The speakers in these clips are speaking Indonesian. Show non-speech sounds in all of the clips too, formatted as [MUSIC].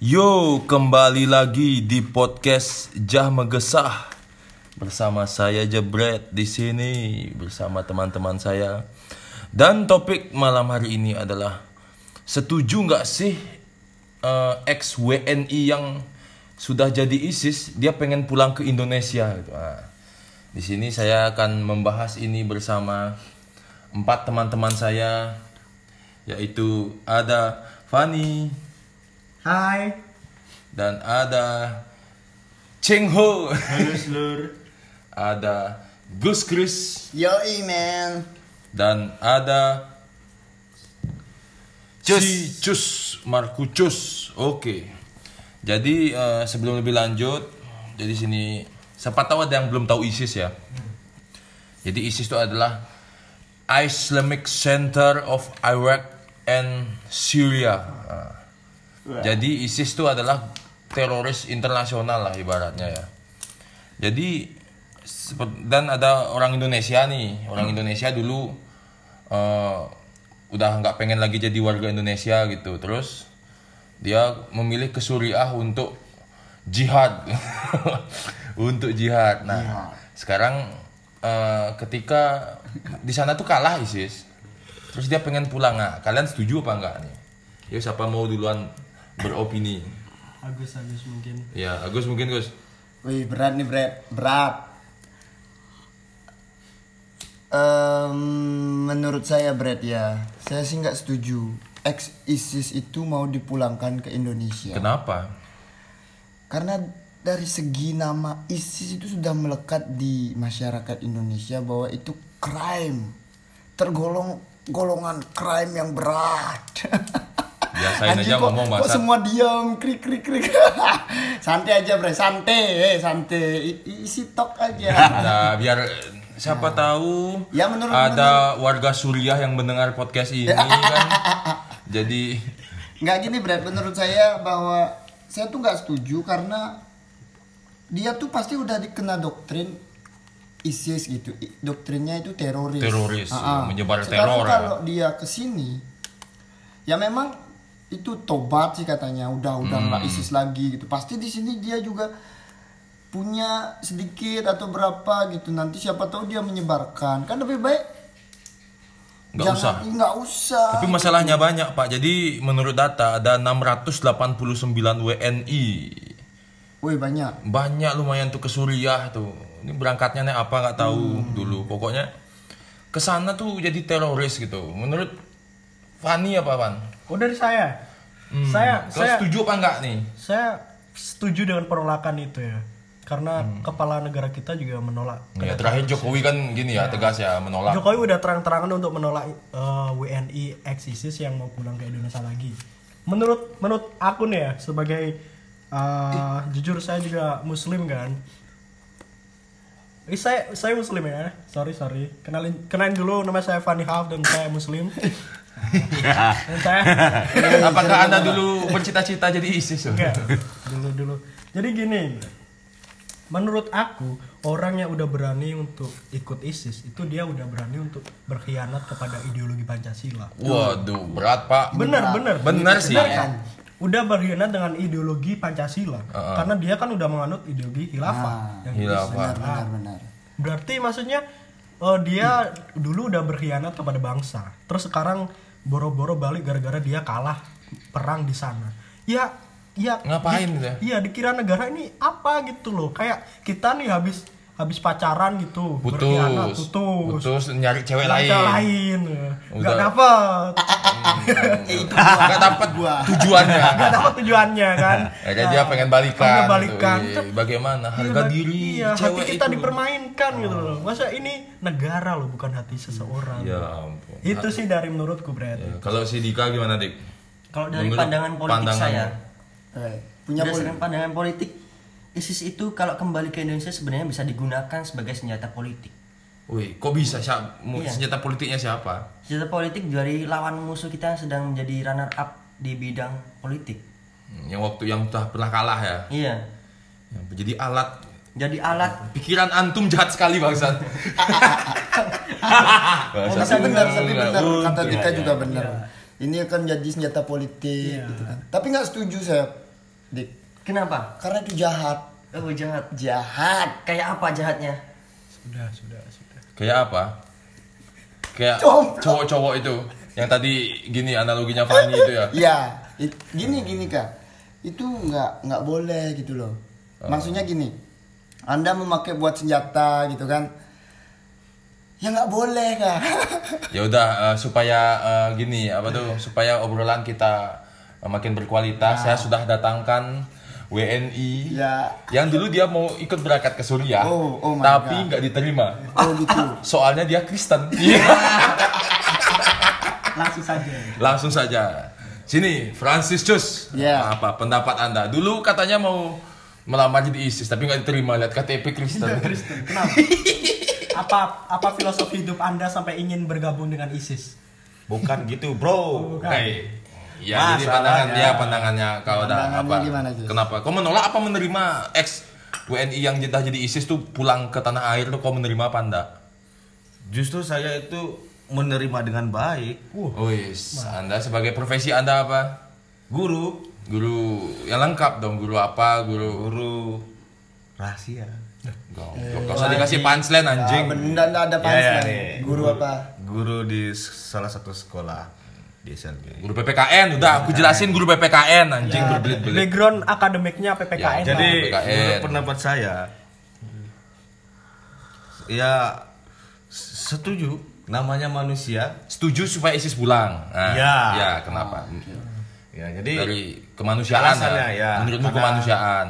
Yo, kembali lagi di podcast Jah Megesah bersama saya Jebret di sini bersama teman-teman saya. Dan topik malam hari ini adalah setuju nggak sih eh, ex WNI yang sudah jadi ISIS dia pengen pulang ke Indonesia gitu. Nah, di sini saya akan membahas ini bersama empat teman-teman saya yaitu ada Fani, Hai. dan ada Cheng Ho, Halo [LAUGHS] seluruh. ada Gus Chris, Yoi man dan ada Cus. si Cus Markucus. Oke. Jadi eh, sebelum lebih lanjut, jadi sini siapa tahu ada yang belum tahu ISIS ya. Jadi ISIS itu adalah Islamic Center of Iraq and Syria. Nah, Jadi ISIS itu adalah teroris internasional lah ibaratnya ya. Jadi dan ada orang Indonesia nih, orang Indonesia dulu eh, udah nggak pengen lagi jadi warga Indonesia gitu, terus dia memilih ke Suriah untuk jihad, [LAUGHS] untuk jihad. Nah sekarang eh, ketika di sana tuh kalah ISIS, terus dia pengen pulang. Nah kalian setuju apa enggak nih? Yuk siapa mau duluan beropini? Agus Agus mungkin. Ya Agus mungkin Gus. Wih berat nih berat Berat Em, Menurut saya berat ya Saya sih nggak setuju Ex ISIS itu mau dipulangkan ke Indonesia Kenapa? Karena dari segi nama ISIS itu sudah melekat di masyarakat Indonesia bahwa itu crime tergolong golongan crime yang berat. [LAUGHS] Biasain Anjing, aja kok, ngomong kok bahasa semua diam krik krik krik. [LAUGHS] santai aja bre, santai, eh, santai. Isi tok aja. Nah, biar siapa tahu Ya, menurut- ada warga Suriah yang mendengar podcast ini kan. [LAUGHS] Jadi nggak gini berat menurut saya bahwa saya tuh nggak setuju karena dia tuh pasti udah dikena doktrin ISIS gitu doktrinnya itu teroris Teroris, Ah, ah. menyebar teror, Sekarang ya. kalau dia ke sini ya memang itu tobat sih katanya udah udah nggak Hmm. ISIS lagi gitu pasti di sini dia juga punya sedikit atau berapa gitu nanti siapa tahu dia menyebarkan kan lebih baik nggak usah. nggak usah Tapi masalahnya banyak Pak. Jadi menurut data ada 689 WNI. woi banyak Banyak lumayan tuh ke Suriah tuh. Ini berangkatnya nih apa nggak tahu Hmm. dulu. Pokoknya ke sana tuh jadi teroris gitu. Menurut Fani apa Pan? Oh dari saya. Hmm, Saya kau saya setuju apa enggak nih? saya setuju dengan penolakan itu ya. Karena kepala negara kita juga menolak. Ya, terakhir Jokowi kan gini ya, tegas ya menolak. Jokowi udah terang-terangan untuk menolak eh, WNI ex ISIS yang mau pulang ke Indonesia lagi. Menurut menurut aku nih ya sebagai eh, jujur saya juga muslim kan. Eh, saya saya muslim ya. Sorry sorry. Kenalin kenalin dulu nama saya Fani Haf dan saya muslim. [LAUGHS] [LAUGHS] Apakah Anda dulu bercita-cita jadi ISIS? Enggak, dulu dulu. Jadi gini, menurut aku orang yang udah berani untuk ikut ISIS itu dia udah berani untuk berkhianat kepada ideologi Pancasila. Waduh, berat Pak. Bener bener Bener sih. kan? Udah berkhianat dengan ideologi Pancasila karena dia kan udah menganut ideologi khilafah. yang Khilafah. Benar benar Berarti maksudnya eh, dia dulu udah berkhianat kepada bangsa. Terus sekarang boro-boro balik gara-gara dia kalah perang di sana. Ya, ya Ngapain di- ya? Iya, dikira negara ini apa gitu loh. Kayak kita nih habis habis pacaran gitu, berkhianat, Putus. putus. Putus nyari cewek Nyari lain. cewek lain. Udah. Gak dapet. Gak dapat tujuannya. [LAUGHS] Gak dapet tujuannya kan. Akhirnya dia pengen balikan. Pengen balikan. Wih, Bagaimana harga Iya, diri iya, hati cewek kita itu? dipermainkan gitu loh. Masa ini negara loh bukan hati seseorang. Ya ampun. Itu sih dari menurutku Brad. Ya, Kalau si Dika gimana Dik? Kalau dari Menurut pandangan politik pandangan- saya, Eh, punya poli- berdasarkan pandangan politik, ISIS itu kalau kembali ke Indonesia sebenarnya bisa digunakan sebagai senjata politik. Wih, kok bisa siapa? Iya. Senjata politiknya siapa? Senjata politik dari lawan musuh kita yang sedang menjadi runner up di bidang politik. Hmm, Yang waktu yang telah pernah kalah ya. Iya. Yang Jadi alat Jadi alat pikiran antum jahat sekali bangsat. [LAUGHS] Oh, bisa benar, tapi benar kata Iya, Dika iya. juga benar. ini akan jadi senjata politik Iya. gitu kan tapi nggak setuju saya dik Kenapa? karena itu jahat Oh jahat. jahat Kayak apa jahatnya? Sudah, sudah, sudah. Kayak apa? Kayak cowok-cowok itu yang tadi gini analoginya Fanny itu ya. Iya, gini gini kak, itu nggak nggak boleh gitu loh. Maksudnya gini, anda memakai buat senjata gitu kan? Ya nggak boleh kak. [LAUGHS] Ya udah eh, supaya eh, gini apa tuh supaya obrolan kita eh, makin berkualitas saya sudah datangkan WNI ya, yang dulu dia mau ikut berangkat ke Suriah Oh, oh tapi nggak diterima oh gitu. [LAUGHS] soalnya dia Kristen [LAUGHS] Iya. Langsung saja. langsung saja sini Francis Cus Ya. apa pendapat anda dulu katanya mau melamar jadi ISIS tapi nggak diterima lihat KTP Kristen Kristen. Kenapa? [LAUGHS] apa apa filosofi hidup Anda sampai ingin bergabung dengan ISIS? Bukan gitu, bro. Bukan. Hai. Ya, jadi pandangan dia pandangannya kau udah apa? gimana? Kenapa? Kau menolak apa menerima ex WNI yang jatah jadi ISIS tuh pulang ke tanah air tuh kau menerima apa enggak? Justru saya itu menerima dengan baik. Oh yes. Anda sebagai profesi Anda apa? Guru, Guru yang lengkap dong. Guru apa? Guru guru rahasia. Goblok. Gak usah dikasih punchline anjing. Ah, benda ada Ya, ya, punchline. nih. Guru apa? Guru di salah satu sekolah Guru PPKN udah aku jelasin guru PPKN anjing berbelit-belit. Background akademiknya PPKN. Ya, Jadi PPKN. menurut pendapat saya ya setuju namanya manusia Setuju supaya ISIS pulang. Nah, Ya. Ya, kenapa? ya jadi Dari kemanusiaan Alasannya, ya. Menurutmu Karena- kemanusiaan.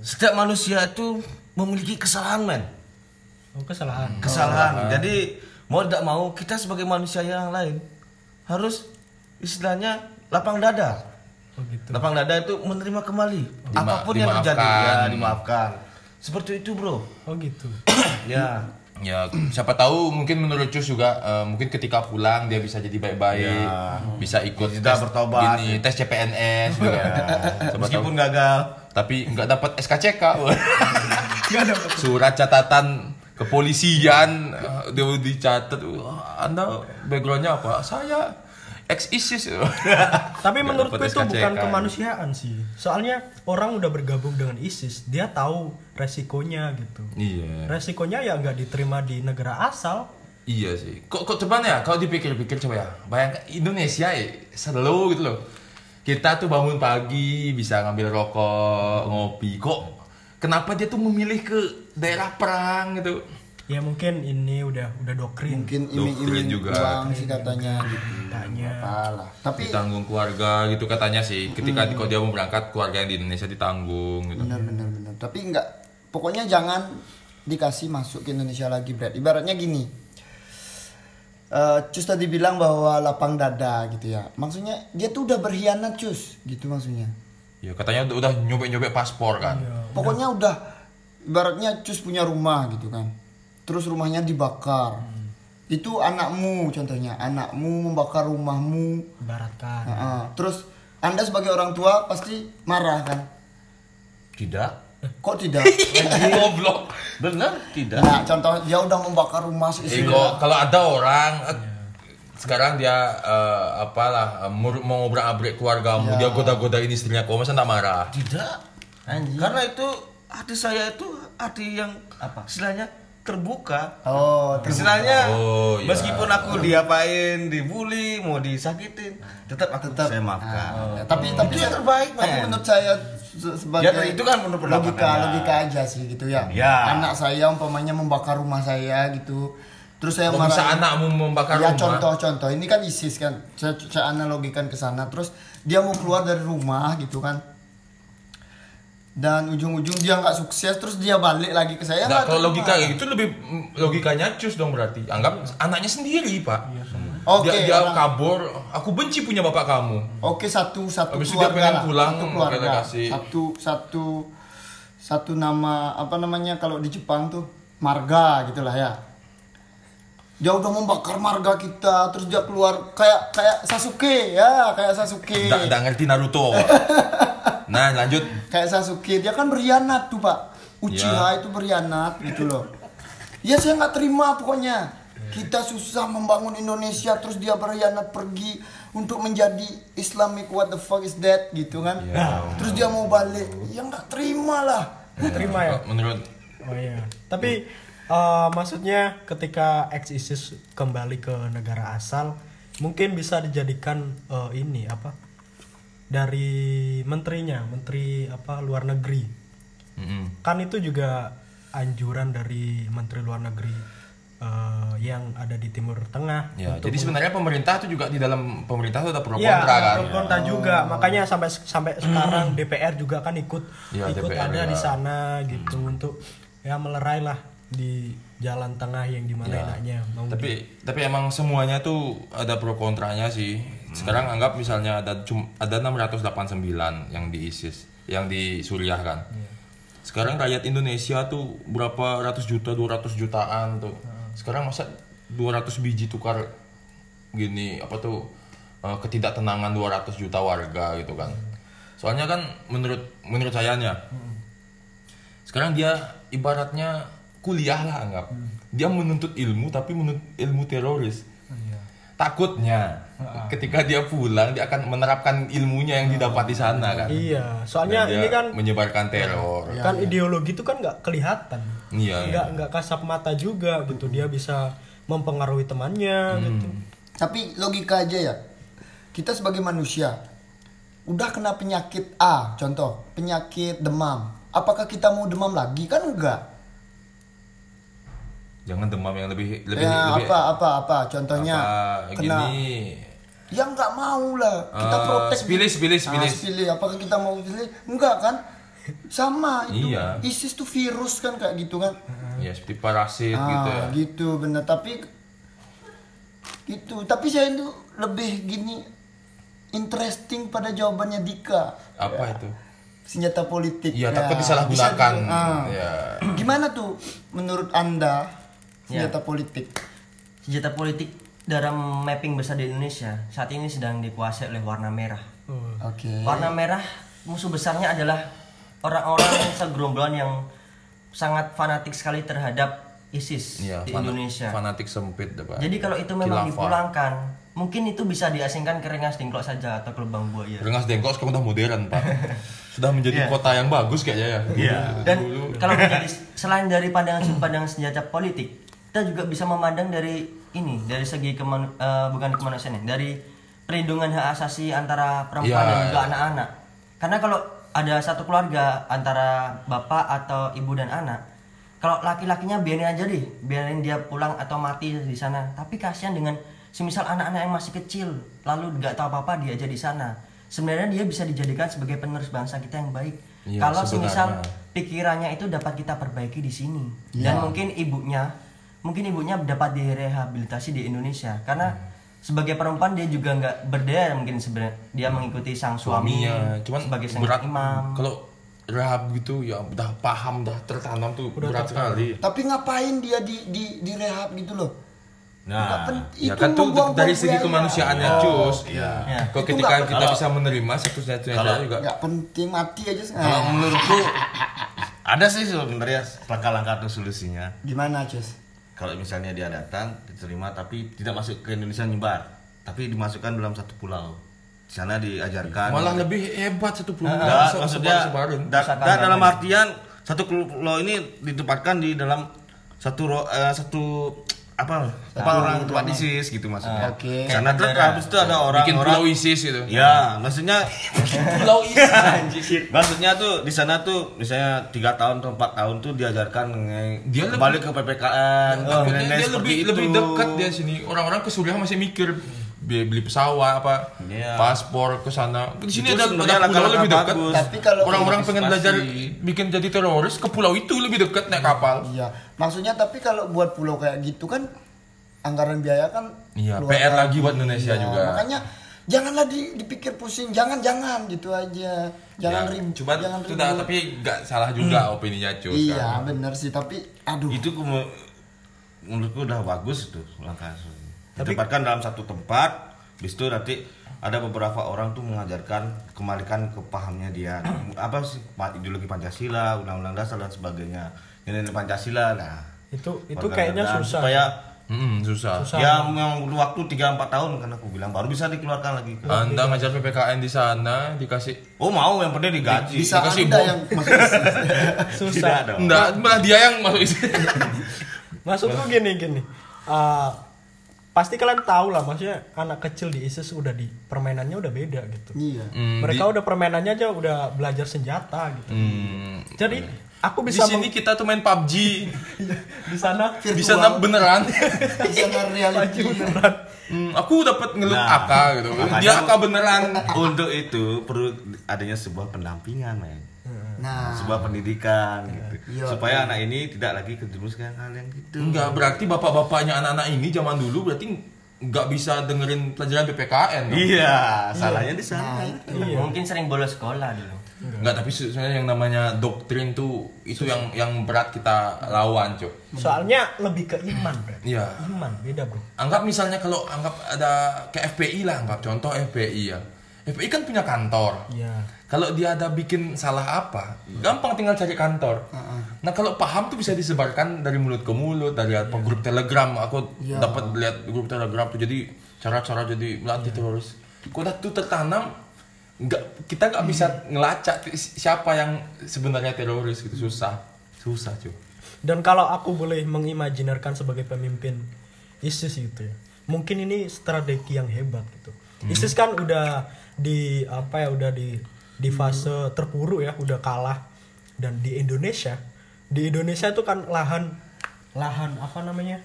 setiap manusia itu memiliki kesalahan men Oh, kesalahan. kesalahan jadi mau tidak mau kita sebagai manusia yang lain harus istilahnya lapang dada Oh gitu. lapang dada itu menerima kembali Dima- apa pun yang terjadi dimaafkan. ya dimaafkan seperti itu bro Oh gitu. [CLEARS THROAT] ya Ya, siapa tahu mungkin menurut Cus juga eh, mungkin ketika pulang dia bisa jadi baik-baik, Ya. bisa ikut Bisa tes bertobat. gini, tes CPNS juga. Siapa meskipun tahu. gagal tapi nggak dapat SKCK. [LAUGHS] Surat catatan kepolisian eh, dia dicatat "Wah, Anda backgroundnya apa? Saya ex ISIS. [LAUGHS] Tapi menurutku itu bukan SKCK. kemanusiaan sih. Soalnya orang udah bergabung dengan ISIS, dia tahu resikonya gitu. Iya. Resikonya ya nggak diterima di negara asal. Iya sih. Kok kok coba ya, kalau dipikir-pikir coba ya. Bayangkan Indonesia ya, selalu gitu loh. Kita tuh bangun pagi bisa ngambil rokok, ngopi. Kok kenapa dia tuh memilih ke daerah perang gitu? Ya mungkin ini udah udah doktrin. Mungkin Doktrin iming-iming juga. uang sih katanya gitu. Tanya. Apalah. Tapi Ditanggung keluarga gitu katanya sih. Ketika kalau dia mau berangkat, keluarga yang di Indonesia ditanggung gitu. benar benar benar. Tapi nggak pokoknya jangan dikasih masuk ke Indonesia lagi Brad. Ibaratnya gini. Eh, Cus tadi bilang bahwa lapang dada gitu ya. Maksudnya dia tuh udah berkhianat Cus, gitu maksudnya. Ya katanya udah, udah nyobek-nyobek paspor kan. Pokoknya udah ibaratnya Cus punya rumah gitu kan. Terus rumahnya dibakar. Itu anakmu contohnya, anakmu membakar rumahmu. Baratkan. Heeh. Terus Anda sebagai orang tua pasti marah kan? tidak Kok tidak? [LAUGHS] Goblok. benar tidak Nah, contoh dia udah membakar rumah Eh, kok- kalau ada orang eh, sekarang dia eh, apalah eh, mau mau ngobrak-abrik keluargamu, dia goda-godain istrinya kok masa enggak marah? tidak Anjing. karena itu hati saya itu hati yang apa istilahnya terbuka Oh, Istilahnya Oh, iya. meskipun aku diapain, dibully, mau disakitin, tetap aku tetap saya maafkan. tapi tapi Itu yang terbaik, tapi men. menurut saya se- sebagai Ya, itu kan menurut pendapat logika logika aja sih gitu ya. Ya. Anak saya umpamanya membakar rumah saya gitu. Terus saya Kok bisa marah. anakmu membakar ya rumah? contoh-contoh ini kan ISIS kan. Saya, saya analogikan ke sana. Terus dia mau keluar dari rumah gitu kan. Dan ujung-ujung dia nggak sukses, terus dia balik lagi ke saya. Nggak, nggak kalau logika gitu lebih mm, logikanya cus dong berarti. Anggap anaknya sendiri, Pak. Oke, dia dia orang- kabur, aku benci punya bapak kamu. Oke satu satu Habis itu dia keluarga pengen lah. pulang, satu keluarga kasih. satu satu satu nama apa namanya kalau di Jepang tuh marga gitulah ya dia udah membakar marga kita terus dia keluar kayak kayak Sasuke ya kayak Sasuke Nggak nggak ngerti Naruto. [LAUGHS] nah, lanjut. kayak Sasuke dia kan berkhianat tuh pak Uchiha Ya. itu berkhianat gitu loh ya saya nggak terima pokoknya Kita susah membangun Indonesia terus dia berkhianat pergi untuk menjadi Islamic what the fuck is that gitu kan. Terus dia mau balik, ya nggak terima lah. terima ya Menurut oh iya tapi eh, maksudnya ketika ex ISIS kembali ke negara asal mungkin bisa dijadikan eh, ini apa dari menterinya menteri apa luar negeri Mm-mm. kan itu juga anjuran dari menteri luar negeri eh, yang ada di timur tengah Ya, jadi sebenarnya pemerintah itu juga di dalam pemerintah itu ada pro Iya, kontra kan. pro kontra juga. Makanya sampai sampai sekarang DPR juga kan ikut Iya, ikut DPR ada ya. di sana gitu untuk ya melerai lah di jalan tengah yang di mana Ya. enaknya mau Tapi tapi emang semuanya tuh ada pro kontranya sih. Sekarang anggap misalnya ada cum, ada 689 yang di ISIS, yang di Suriah kan. Sekarang rakyat Indonesia tuh berapa ratus juta, 200 jutaan tuh. Sekarang masa 200 biji tukar gini apa tuh eh, ketidaktenangan 200 juta warga gitu kan. Soalnya kan menurut menurut sayanya sekarang dia ibaratnya kuliah lah anggap dia menuntut ilmu tapi menuntut ilmu teroris takutnya ketika dia pulang dia akan menerapkan ilmunya yang didapat di sana kan Iya, soalnya ini kan menyebarkan teror kan ideologi itu kan nggak kelihatan. Iya, Nggak nggak kasat mata juga gitu. Dia bisa mempengaruhi temannya gitu. Tapi logika aja ya. Kita sebagai manusia udah kena penyakit A, contoh penyakit demam. Apakah kita mau demam lagi? Kan enggak. Jangan demam yang lebih lebih ya lebih apa apa apa? Contohnya apa, kena. gini. Ya nggak mau lah. Kita Eh, protek sepilis, sepilis, Ah, sepilis. sepilih. apakah kita mau pilih enggak kan? Sama itu Iya. ISIS tuh virus kan kayak gitu kan? Ya seperti parasit ah, gitu ya. gitu bener. Tapi gitu. Tapi saya itu lebih gini interesting pada jawabannya Dika. Apa itu? Senjata politik. Iya Ya, bisa disalahgunakan di- ah. ya gimana tuh menurut anda senjata politik Senjata politik dalam mapping besar di Indonesia saat ini sedang dikuasai oleh warna merah. oke Warna merah musuh besarnya adalah orang-orang segerombolan yang sangat fanatik sekali terhadap ISIS Iya, di fana- Indonesia. fanatik sempit Pak. Jadi kalau itu memang Khilafah. dipulangkan, mungkin itu bisa diasingkan ke Rengas Dengklok saja atau ke Lubang Buaya. Rengas Dengklok sekarang udah modern pak [LAUGHS] sudah menjadi Iya. kota yang bagus kayaknya ya Dan kalau menjadi selain dari pandangan sudut pandang senjata politik, kita juga bisa memandang dari ini, dari segi keman, eh, bukan kemanusiaan ya, dari perlindungan hak asasi antara perempuan Iya, dan juga iya. anak-anak. Karena kalau ada satu keluarga antara bapak atau ibu dan anak, kalau laki-lakinya biarin aja deh, biarin dia pulang atau mati di sana. Tapi kasihan dengan semisal anak-anak yang masih kecil, lalu nggak tahu apa-apa dia aja di sana. Sebenarnya dia bisa dijadikan sebagai penerus bangsa kita yang baik. Iya, kalau semisal sebenarnya. pikirannya itu dapat kita perbaiki di sini dan mungkin ibunya mungkin ibunya dapat direhabilitasi di Indonesia. Karena sebagai perempuan dia juga nggak berdaya mungkin sebenarnya. Dia mengikuti sang suami suaminya cuman sebagai sang berat. imam. Kalau rehab gitu ya udah paham udah tertanam tuh berat sekali. Tapi ngapain dia di di di rehab gitu loh? Nah, pen- ya kan tuh dari segi kemanusiaannya Oh, cus. iya. Ya. kok Itu ketika nggak- kita kalau- bisa menerima satu satunya Kalau- juga. Nggak penting mati aja Kalau sekarang menurutku [LAUGHS] ada sih sebenarnya langkah-langkah atau solusinya. gimana Cus Kalau misalnya dia datang diterima tapi tidak masuk ke Indonesia nyebar, tapi dimasukkan dalam satu pulau. Di sana diajarkan. malah lebih hebat satu pulau Enggak, Bisa maksudnya da- da- dalam artian satu pulau ini ditempatkan di dalam satu eh, satu apa apa orang tempat ISIS gitu maksudnya. Oke. Karena terus habis itu ada bikin pulau ISIS gitu Ya, maksudnya pulau ISIS [LAUGHS] maksudnya tuh di sana tuh misalnya tiga tahun atau empat tahun tuh diajarkan Dia kembali ke PPKN, mengenai dia lebih itu. lebih dekat dia sini orang-orang ke Suriah masih mikir beli, beli pesawat apa Iya. paspor ke sana. Di sini ada, ada pulau lebih dekat. bagus. Tapi kalau orang-orang pengen belajar bikin jadi teroris ke pulau itu lebih dekat naik kapal. Iya. Maksudnya tapi kalau buat pulau kayak gitu kan anggaran biaya kan Iya, PR lagi buat Indonesia Iya, juga. makanya janganlah di- dipikir pusing jangan jangan gitu aja. Jangan Ya, ribut cuma jangan itu dah, tapi nggak salah juga opininya Cus iya kan. bener sih tapi aduh. Itu menurutku udah bagus tuh langkah ditempatkan dalam satu tempat bis itu nanti ada beberapa orang tuh mengajarkan kembalikan ke pahamnya dia [CLEARS THROAT] apa sih ideologi pancasila undang-undang dasar dan sebagainya nilai Pancasila nah itu itu kayaknya susah supaya Hmm, susah. Ya memang butuh waktu 3 4 tahun kan aku bilang baru bisa dikeluarkan lagi. Anda ngajar PPKN di sana dikasih Oh mau yang penting digaji. Bisa Dikasih anda bom. yang [LAUGHS] masuk ISIS. Tidak susah dong. Enggak, malah dia yang masuk isi. maksudku gini gini Eh, pasti kalian tahu lah maksudnya anak kecil di ISIS udah di permainannya udah beda gitu Iya. Hmm, mereka di, udah permainannya aja udah belajar senjata gitu hmm, jadi aku di bisa sini kita tuh main PUBG. di sana [LAUGHS] di sana beneran. [LAUGHS] Bisa reality. beneran Hmm, aku dapat ngelut Nah, AK gitu. Dia AK beneran. [LAUGHS] Untuk itu perlu adanya sebuah pendampingan, men. Nah, Sebuah pendidikan gitu. Iya. Supaya anak ini tidak lagi kejerumuskan hal yang gitu. Enggak, berarti bapak-bapaknya anak-anak ini zaman dulu berarti nggak bisa dengerin pelajaran PPKN. dong? Iya, salahnya di sana. iya Mungkin sering bolos sekolah dulu. Enggak, tapi sebenarnya yang namanya doktrin tuh itu yang yang berat kita lawan, Cok. soalnya lebih ke iman bro Iya. iman beda bro Anggap misalnya kalau anggap ada kayak FPI lah, anggap contoh FPI ya. FPI kan punya kantor. iya Kalau dia ada bikin salah apa, gampang tinggal cari kantor. Nah kalau paham tuh bisa disebarkan dari mulut ke mulut, dari apa grup Telegram. Aku dapat lihat grup Telegram tuh jadi cara-cara jadi melatih teroris. Kok udah tuh tertanam, nggak kita nggak bisa ngelacak si- siapa yang sebenarnya teroris gitu. Susah, susah cuy. dan kalau aku boleh mengimajinarkan sebagai pemimpin ISIS gitu ya mungkin ini strategi yang hebat gitu. ISIS kan udah di apa ya udah di di fase terpuruk ya udah kalah dan di Indonesia di Indonesia itu kan lahan lahan apa namanya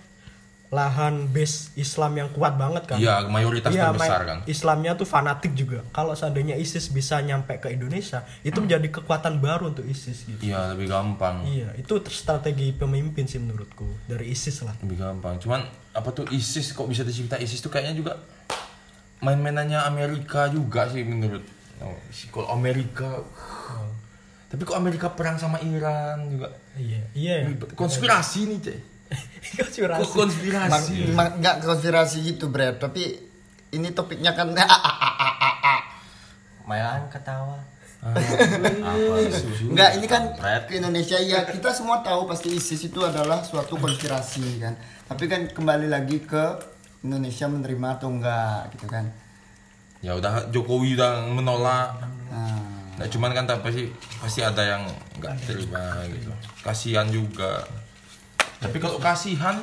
lahan base Islam yang kuat banget kan Iya mayoritas Iya, terbesar kan. Islamnya tuh fanatik juga. Kalau seandainya ISIS bisa nyampe ke Indonesia, itu menjadi kekuatan baru untuk ISIS gitu. Iya lebih gampang. Iya, itu strategi pemimpin sih menurutku dari ISIS lah. lebih gampang cuman apa tuh ISIS kok bisa disebut ISIS tuh kayaknya juga main-mainannya Amerika juga sih menurut oh, kalau Amerika tapi kok Amerika perang sama Iran juga Iya, iya. ya. konspirasi nih cek [LAUGHS] Konspirasi. kok konspirasi Mak- nggak konspirasi gitu, Bre. Tapi ini topiknya kan [LAUGHS] Mailan ketawa. [LAUGHS] Enggak, ini kan ke Indonesia ya kita semua tahu pasti ISIS itu adalah suatu konspirasi kan. Tapi kan kembali lagi ke Indonesia menerima atau enggak gitu kan. Ya udah Jokowi udah menolak Nah, nah cuman kan tapi pasti pasti ada yang nggak terima gitu kasihan juga tapi kalau kasihan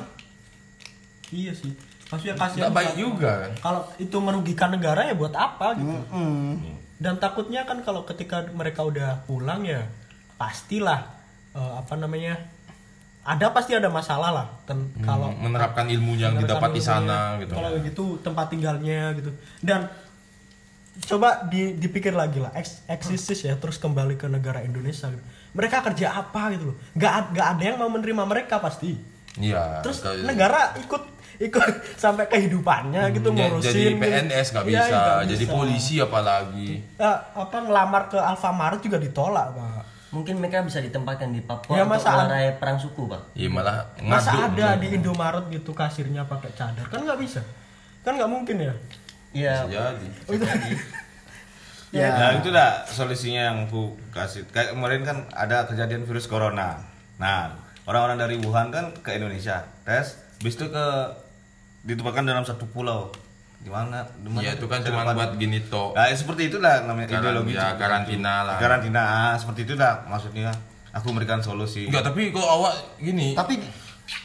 Iya sih. Maksudnya kasihan. nggak baik kalau- juga kan Kalau itu merugikan negara ya buat apa gitu. mm, Dan takutnya kan kalau ketika mereka udah pulang ya pastilah eh, apa namanya? Ada pasti ada masalah lah. Ten- kalau menerapkan ilmu yang didapat di sana gitu Kalau gitu tempat tinggalnya gitu. Dan coba di- dipikir lagi lah, ex eksisis ya, terus kembali ke negara Indonesia. gitu. Mereka kerja apa gitu loh? Gak, ad- gak ada yang mau menerima mereka pasti. iya Terus kayak- negara ikut ikut [LAUGHS] sampai kehidupannya gitu Ja- ngurusin. jadi gitu. PNS nggak Iya, bisa, nggak jadi bisa. polisi apalagi. Eh, apa ngelamar ke Alfamart juga ditolak, Pak. Mungkin mereka bisa ditempatkan di Papua Ya, untuk masa- melerai perang suku, Pak. Iya malah Masa ada di Indomaret gitu kasirnya pakai cadar? Kan nggak bisa. Kan nggak mungkin ya. Iya. Bisa jadi. [LAUGHS] ya. Nah itu dah solusinya yang aku kasih. Kayak kemarin kan ada kejadian virus corona. Nah orang-orang dari Wuhan kan ke Indonesia tes, bis itu ke ditempatkan dalam satu pulau. Di mana? Di mana Iya itu kan cuma buat gini toh. Nah, seperti itulah namanya Karan- ideologi. ya, karantina itu. lah. Karantina, ah, seperti itu dah maksudnya. Aku memberikan solusi. Enggak, tapi kalau awak gini. Tapi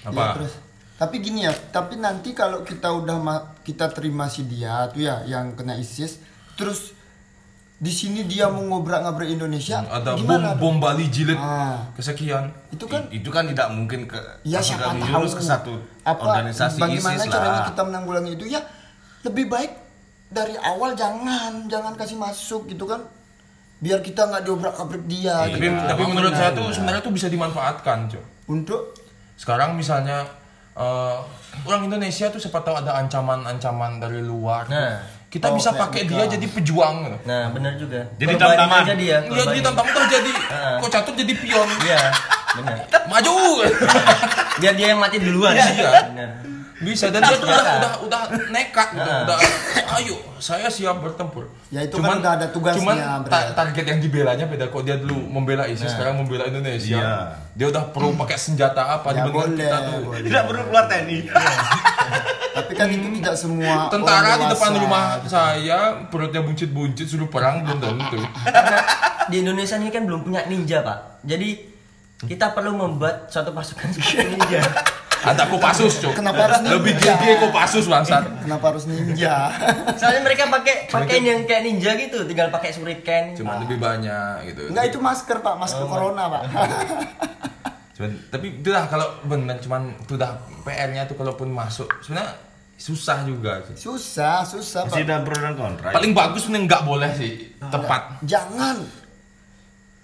Apa? ya, terus. Tapi gini ya, tapi nanti kalau kita udah ma- kita terima si dia tuh ya yang kena ISIS, terus di sini dia mau ngobrak-ngabrak Indonesia, ada bom gimana? bom Bali jilid Ah. kesekian. Itu kan I- itu kan tidak mungkin ke ya siapa tahu ke satu apa organisasi bagaimana ISIS caranya lah. kita menanggulangi itu ya lebih baik dari awal jangan jangan kasih masuk gitu kan biar kita nggak diobrak-abrik dia Tapi gitu. tapi menurut saya tuh sebenarnya tuh bisa dimanfaatkan, Cok. untuk Sekarang misalnya eh, orang Indonesia tuh siapa tahu ada ancaman-ancaman dari luar. Nah. kita Oh, bisa pakai mereka. dia jadi pejuang gitu. Nah, benar juga. Jadi tantangan. aja dia. Iya, jadi tantang tuh jadi kok catur jadi pion. Iya, benar. Maju. Biar dia yang mati duluan. Iya. Benar. Bisa dan dia tuh udah udah udah nekat gitu. Udah ayo saya siap bertempur. Ya, itu kan udah ada tugasnya, cuman ta- target yang dibelanya beda. Kok dia dulu membela ISIS sekarang membela Indonesia? Iya. dia udah perlu pakai senjata apa Ya, boleh, kita tuh? boleh. Tidak perlu keluar TNI. Tapi kan itu tidak semua tentara orang di depan rumah saya perutnya buncit-buncit suruh perang belum tentu. Di Indonesia ini kan belum punya ninja pak. Jadi kita perlu membuat suatu pasukan seperti ninja. Ada Kopassus cok Kenapa harus lebih ninja? gede Kopassus bangsat Kenapa harus ninja? Soalnya mereka pakai pakaian yang kayak ninja gitu, tinggal pakai shuriken. cuma lebih banyak gitu Enggak itu masker pak, masker corona pak. Cuman, tapi itulah kalau benar cuman itu dah PR-nya tuh kalaupun masuk sebenarnya susah juga sih. susah, susah pak. Masih ada pro dan kontra. Paling bagus sebenarnya nggak boleh sih tepat. Jangan.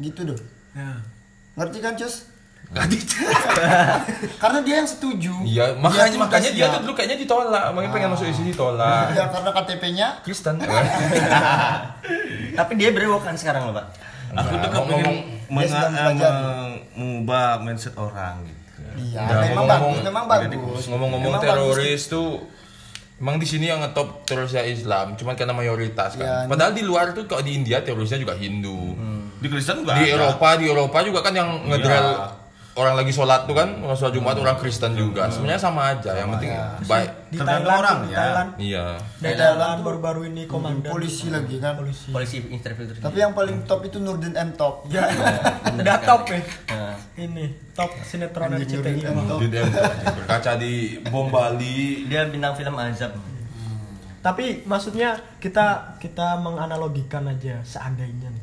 Gitu dong. Ya. Ngerti kan Cus? Di- [LAUGHS] Karena dia yang setuju. Iya, makanya tuh makanya dia tuh dulu kayaknya ditolak, makanya pengen masuk isi ditolak. Ya karena KTP-nya Kristen. [LAUGHS] [LAUGHS] Tapi dia berewokan sekarang loh pak. Aku tuh Nah, kepengen ngomong- mengubah mindset orang gitu. Iya, Udah, memang ngomong-ngomong- bagus, memang bagus. Ngomong-ngomong teroris tuh Emang di sini yang ngetop terorisnya Islam, cuman karena mayoritas kan. Ya, Padahal di luar tuh kalau di India terorisnya juga Hindu. Di Kristen juga Di ada. Eropa, di Eropa juga kan yang ngedrill Iya. Orang lagi sholat tuh kan, orang sholat Jumat orang Kristen juga. Sebenarnya sama aja, yang penting baik. Di Thailand, orang, di ya. Thailand. Iya. Di Thailand baru-baru ini komandan polisi lagi kan. polisi. Polisi infiltrasi. Tapi yang paling top itu Nurdin M Top. Ya, [LAUGHS] [LAUGHS] udah top ya. Nah, Ini top sinetron Anjing, RCTI. Nurdin M Top. Berkaca di bom Bali. dia bintang film Azab. Tapi maksudnya kita kita menganalogikan aja seandainya nih.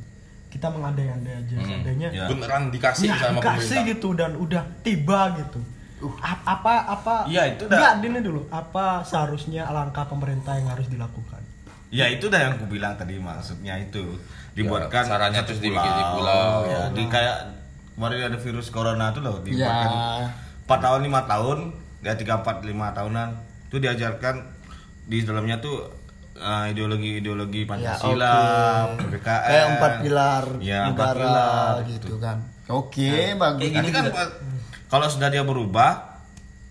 Kita mengandai-andai aja seandainya. Ya. Beneran dikasih Ya, sama dikasih pemerintah. gitu dan udah tiba gitu. A- apa apa Iya, itu dah. Enggak, ini dulu. Apa seharusnya langkah pemerintah yang harus dilakukan? Ya itu dah yang aku bilang tadi maksudnya itu dibuatkan Ya, caranya terus dibikin di pulau. Ya, di kayak kemarin ada virus corona tuh loh dibuatkan Ya. 4 tahun 5 tahun ya 3 4 5 tahunan itu diajarkan di dalamnya tuh eh, ideologi-ideologi Pancasila, PPKN. Kayak empat pilar Ya, empat negara pilar, gitu kan. Oke, bagus. kayak Nanti kan kalau sudah dia berubah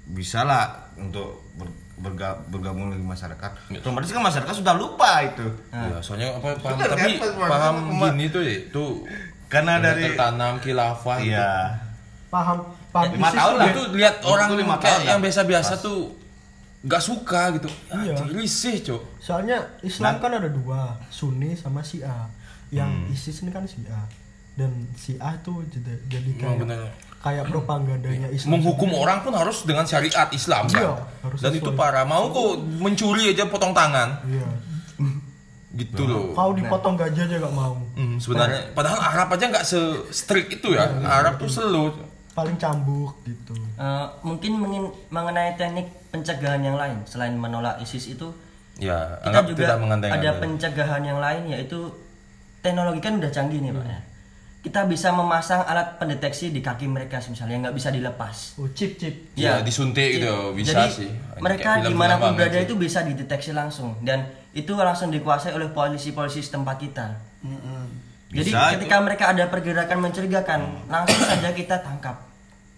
bisa lah untuk ber- berga- bergabung lagi masyarakat. Otomatis kan masyarakat sudah lupa itu. Ya, soalnya apa paham Bener, tapi kan, paham gini tuh ya, itu Karena dari tertanam khilafah itu. Iya. Paham paham Lima tahun tuh lah. dia- itu lihat orang lima kayak tahun yang biasa-biasa tuh nggak suka gitu. Iya. Ah, risih, Cok. Soalnya Islam kan ada dua, Sunni sama Syiah. Yang Hmm. ISIS ini kan Syiah. Dan Syiah tuh jadi, jadi Emang kayak bener. kayak propagandanya Islam. Menghukum orang pun harus dengan syariat Islam Iya, kan. harus Dan sesuai. itu parah. Mau kok mencuri aja potong tangan. Iya. Gitu loh. Kau dipotong gajah aja gak mau. Hmm, sebenarnya padahal Arab aja nggak se strict itu ya. Arab tuh slow. Paling cambuk gitu. Eh, mungkin mengin- mengenai teknik pencegahan yang lain selain menolak ISIS itu Ya, kita juga tidak ada mengandai-andai. pencegahan yang lain yaitu teknologi kan udah canggih nih pak ya kita bisa memasang alat pendeteksi di kaki mereka misalnya nggak bisa dilepas Oh, chip chip. Ya, disuntik gitu, bisa Jadi, sih. mereka di mana pun berada sih. itu bisa dideteksi langsung dan itu langsung dikuasai oleh polisi-polisi setempat kita jadi Bisa ketika mereka ada pergerakan mencurigakan langsung saja kita tangkap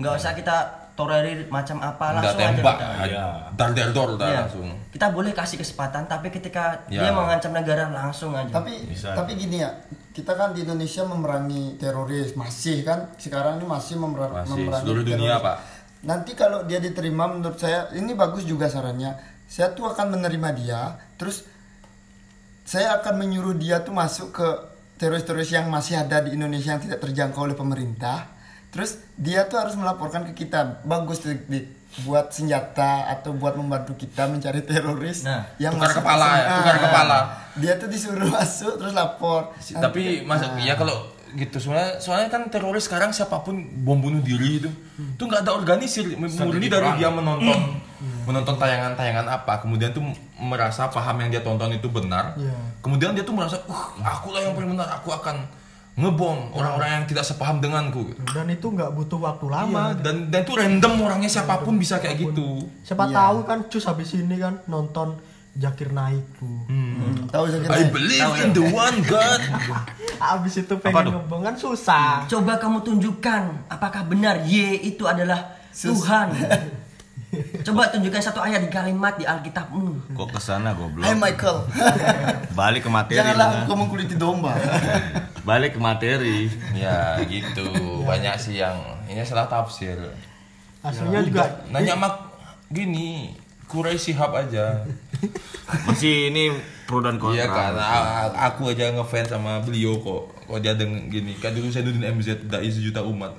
nggak usah kita tolerir macam apa langsung aja tembak, kita Iya. dar dar dor udah Iya. langsung. kita boleh kasih kesempatan tapi ketika Ya. dia mengancam negara langsung aja Tapi Bisa. tapi gini ya, kita kan di Indonesia memerangi teroris masih kan sekarang ini masih memera- Masih, memerangi seluruh dunia, teroris. Pak. Nanti kalau dia diterima menurut saya ini bagus juga sarannya. Saya tuh akan menerima dia, terus saya akan menyuruh dia tuh masuk ke teroris-teroris yang masih ada di Indonesia yang tidak terjangkau oleh pemerintah. Terus dia tuh harus melaporkan ke kita. Bagus tuh di, buat senjata atau buat membantu kita mencari teroris Nah, yang tukar masuk ke kepala ya, tukar kepala. Dia tuh disuruh [LAUGHS] masuk terus lapor. Si- Tapi Nah. ya kalau gitu soalnya soalnya kan teroris sekarang siapa pun bom bunuh diri itu itu nggak ada organisir murni dari dia menonton menonton tayangan-tayangan apa kemudian tuh merasa paham yang dia tonton itu benar Iya. kemudian dia tuh merasa uh aku lah yang paling benar aku akan ngebom orang-orang yang tidak sepaham denganku gitu. Dan itu nggak butuh waktu lama. Iya, dan dan itu random orangnya siapa pun bisa kayak gitu Siapa Iya. tahu kan cus habis ini kan nonton Jakir naik tuh. Hmm. Tahu saya I believe in the one God [LAUGHS] Habis itu pengen ngebom kan susah. coba kamu tunjukkan apakah benar Y itu adalah Tuhan [LAUGHS] Coba tunjukkan satu ayat di kalimat di Alkitabmu. Kok ke sana goblok? Hai Michael. [LAUGHS] Balik ke materi. Janganlah engkau mengkuliti domba. [LAUGHS] Balik ke materi. Ya gitu. Banyak sih yang ini salah tafsir. Aslinya juga Nanya mak gini, kurai sihab aja. [LAUGHS] Masih ini pro dan kontra. Iya kan, aku aja ngefans sama beliau kok. Kok dia deng gini, kan dulu saya duduk MZ dai sejuta umat.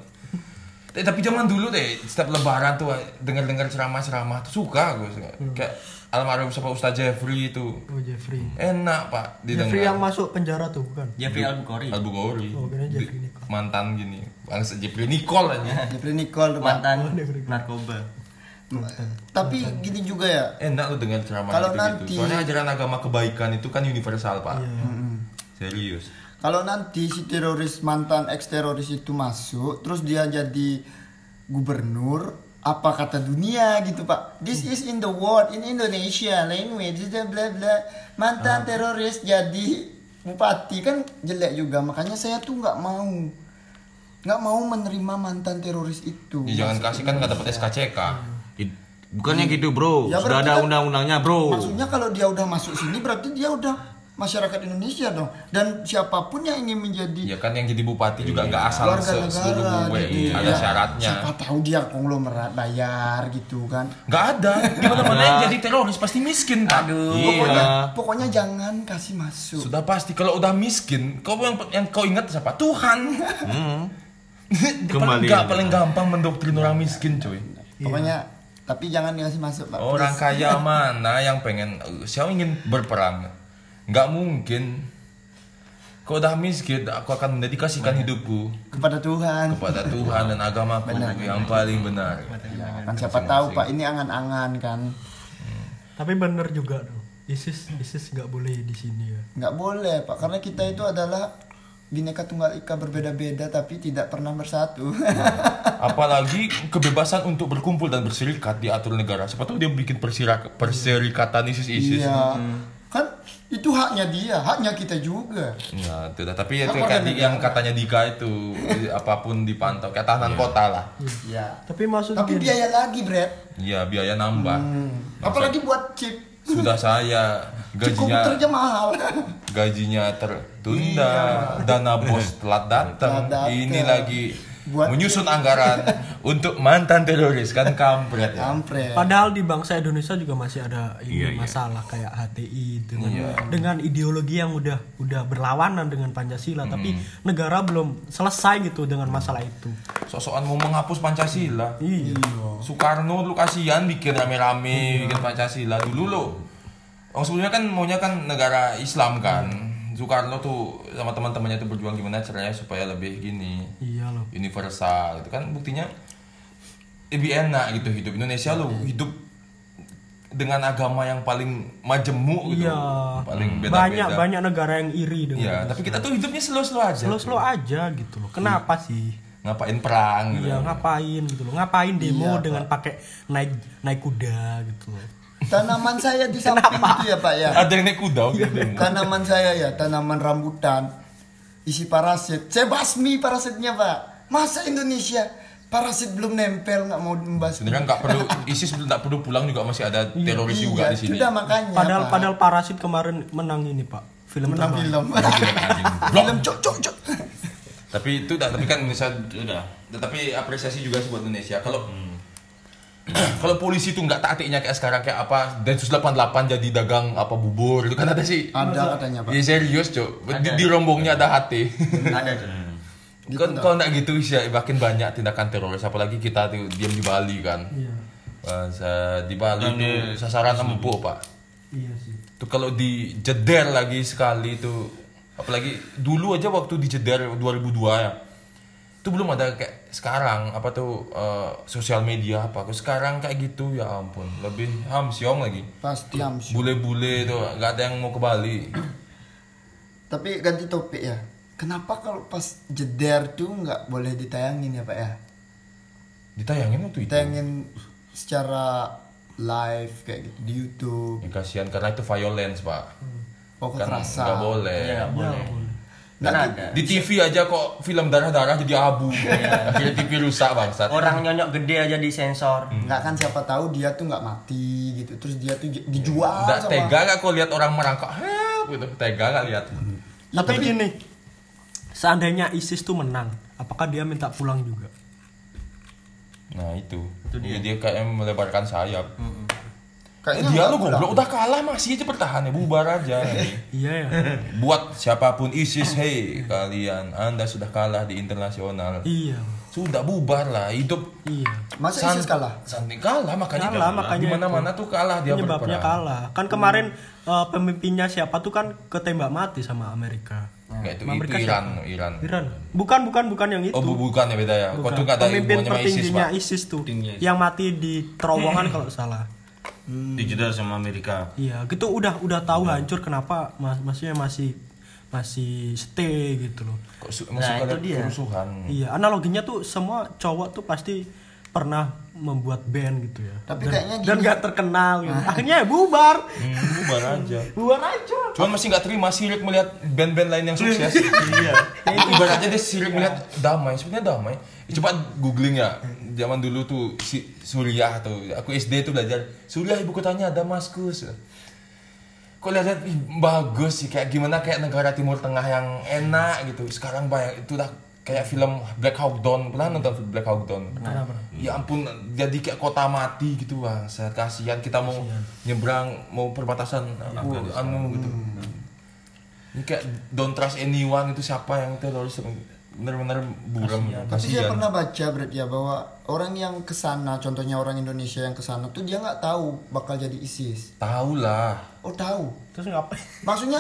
Eh, tapi zaman dulu deh, setiap lebaran tuh dengar-dengar ceramah-ceramah tuh suka gue. suka. Kayak almarhum siapa Ustaz Jeffrey itu. Oh Jeffrey. Enak pak didengar. Jeffrey yang masuk penjara tuh bukan? Jeffrey Al-Bukhari. Abu Ghori. Oh, kira Jeffrey Nicole. Mantan gini. Bangsa Jeffrey Nicole aja. [LAUGHS] Jeffrey Nicole tuh. Mantan narkoba. Tapi gini juga ya. Enak lu dengar ceramah Kalau gitu, nanti- Soalnya ajaran agama kebaikan itu kan universal pak. Serius. Kalau nanti si teroris mantan ex teroris itu masuk, terus dia jadi gubernur, apa kata dunia gitu pak? This is in the world, in Indonesia language, bla bla bla. Mantan teroris jadi bupati kan jelek juga, makanya saya tuh nggak mau, nggak mau menerima mantan teroris itu. Ya, jangan kasih kan nggak dapat SKCK. Bukannya gitu bro, Ya, sudah ada kan- undang-undangnya bro. Maksudnya kalau dia udah masuk sini berarti dia udah masyarakat Indonesia dong. Dan siapa pun yang ingin menjadi Ya kan yang jadi bupati juga nggak asal warga se- seluruh negara gue, gitu. ada Ya, syaratnya. Siapa tahu dia konglomerat bayar gitu kan. Nggak ada. Gimana mana yang jadi teroris pasti miskin pak. Aduh. Pokoknya Iya. pokoknya jangan kasih masuk. Sudah pasti kalau udah miskin, kau yang yang kau ingat siapa? Tuhan. Hmm. [LAUGHS] Paling Kembali nggak aja. paling gampang mendoktrin orang miskin cuy. Pokoknya tapi jangan dikasih masuk, Pak. Orang kaya [LAUGHS] mana yang pengen siapa ingin berperang? Nggak mungkin. Kau udah miskin, aku akan mendedikasikan hidupku kepada Tuhan. kepada Tuhan dan agamaku yang paling benar. Ya, kan siapa tahu Pak ini angan-angan kan. Tapi bener juga dong. ISIS ISIS nggak boleh di sini ya. nggak boleh Pak karena kita itu adalah Bineka Tunggal Ika berbeda-beda tapi tidak pernah bersatu. [LAUGHS] Apalagi kebebasan untuk berkumpul dan berserikat diatur negara. Siapa tahu dia bikin persirak- perserikatan ISIS-ISIS. Iya. Kan itu haknya dia, haknya kita juga. Ya, itu dah. Tapi itu Apa kayak ada di- yang katanya Dika itu apa pun dipantau kayak tahanan kota lah. Ya. Tapi maksud Tapi biaya lagi, Brad. Iya, biaya nambah. Apalagi buat chip. Sudah saya gajinya komputernya mahal. gajinya tertunda, dana bos. Telat datang. Ini lagi Buat- menyusun anggaran [LAUGHS] untuk mantan teroris kan kampret ya. Kampret. Padahal di bangsa Indonesia juga masih ada ini Iya, iya. masalah kayak HTI dengan Iya. dengan ideologi yang udah udah berlawanan dengan Pancasila, tapi Hmm. negara belum selesai gitu dengan masalah itu. Sosokan mau menghapus Pancasila. Iya. Soekarno lu kasihan bikin rame-rame bikin Pancasila dulu lo. Oh sebelumnya kan maunya kan negara Islam kan. Soekarno tuh sama teman-temannya tuh berjuang gimana caranya supaya lebih gini Iya loh. universal gitu kan buktinya lebih enak gitu hidup Indonesia lo hidup dengan agama yang paling majemuk gitu Iya. paling beda-beda Banyak banyak negara yang iri dengan Iya, tapi kita tuh hidupnya slow-slow aja. slow-slow aja gitu loh. Kenapa sih? Ngapain perang gitu. Iya ngapain gitu loh ngapain demo Iya, dengan pakai naik naik kuda gitu loh Tanaman saya di samping itu ya, Pak ya. Ada yang naik kuda gitu. Tanaman saya ya, tanaman rambutan isi parasit. Saya basmi parasitnya, Pak. Masa Indonesia parasit belum nempel nggak mau membasmi? Sebenarnya nggak perlu ISIS nggak perlu pulang juga masih ada teroris juga Iya, di sini. Sudah makanya. padahal Pak. padahal parasit kemarin menang ini pak film menang film. Blok. [LAUGHS] film cok cok cok. Tapi itu dah, tapi kan Indonesia udah. Tapi apresiasi juga sih buat Indonesia. Kalau [CLEARS THROAT] kalau polisi tuh nggak taktiknya kayak sekarang kayak apa Densus 88 jadi dagang apa bubur itu kan ada sih. Ada katanya, Pak. Iya serius, Cok. Di, di rombongnya ada HT. Ada tuh. kan kalau nggak gitu sih makin banyak tindakan teroris apalagi kita tuh diam di Bali kan. iya Bahasa di Bali tuh sasaran empuk, Pak. iya sih Tuh kalau dijeder lagi sekali tuh apalagi dulu aja waktu dijeder 2002 ya. Itu belum ada kayak sekarang apa tuh eh, sosial media apa. Kalau sekarang kayak gitu ya ampun, lebih hamsyong lagi. Pasti hamsi. Bule-bule tuh nggak ada yang mau ke Bali. [CLEARS THROAT] Tapi ganti topik ya. Kenapa kalau pas jeder tuh nggak boleh ditayangin ya, Pak ya? Ditayangin waktu itu. Ditayangin secara live kayak gitu di YouTube. Ya, kasihan karena itu violence, Pak. Oh, Kan nggak boleh. Iya nggak boleh. Kan ada. Di TV aja kok film darah-darah jadi abu. [LAUGHS] Akhirnya TV rusak bangsat. Orang nyonyok gede aja di sensor. nggak kan siapa tahu dia tuh nggak mati gitu terus dia tuh dijual Nggak sama tega gak kok lihat orang merangkak help gitu. Tega gak lihat. Tapi gini, seandainya ISIS tuh menang, apakah dia minta pulang juga? Nah itu. dia. dia kayak melebarkan sayap. Kayaknya dia lu goblok udah kalah masih aja bertahan ya bubar aja. [LAUGHS] Iya ya. Buat siapa pun ISIS, hey kalian, anda sudah kalah di internasional. iya. Sudah bubar lah, hidup Iya. masa San- ISIS kalah Santai kalah makanya Kalah, makanya di mana-mana tuh kalah dia Penyebabnya berperang. kalah. Kan kemarin eh, pemimpinnya siapa tuh kan ketembak mati sama Amerika. Nggak, itu, Amerika Iran, siapa? Iran. Iran. Bukan, bukan, bukan yang itu. Oh bu- bukan ya beda ya. Kok Bukan. tuh ada Pemimpin ISIS, tertingginya? ISIS tuh, yang mati di terowongan [CLEARS THROAT] kalau salah. Dijedar sama Amerika. Iya, gitu udah udah tahu hancur kenapa mas maksudnya masih masih stay gitu loh. Kok su- Nah, itu ada dia. kerusuhan. Iya, analoginya tuh semua cowok tuh pasti pernah membuat band gitu ya. Tapi dan, kayaknya dan gini- gak terkenal gitu. Akhirnya ya bubar. Hmm, bubar aja. [LAUGHS] Bubar aja. Cuman masih nggak terima sirik melihat band-band lain yang sukses. [LAUGHS] iya. Ibaratnya dia sirik melihat damai. Sebenarnya damai. Ya, Coba googling ya. Zaman dulu tuh si Suriah tuh. Aku SD tuh belajar Suriah ibu kotanya Damaskus. Kok lihat ih, bagus sih kayak gimana kayak negara Timur Tengah yang enak gitu. Sekarang banyak itu udah kayak film Black Hawk Down pernah nonton Black Hawk Down? Pernah, Ya ampun, jadi kayak kota mati gitu bang. Saya kasihan kita mau nyebrang mau perbatasan aku anu gitu. Ini kayak don't trust anyone itu siapa yang teroris bener-bener buram Tapi saya kasihan. pernah baca berarti ya bahwa orang yang ke sana, contohnya orang Indonesia yang ke sana tuh dia nggak tahu bakal jadi ISIS. Tahu lah. Oh tahu. Terus ngapain? Maksudnya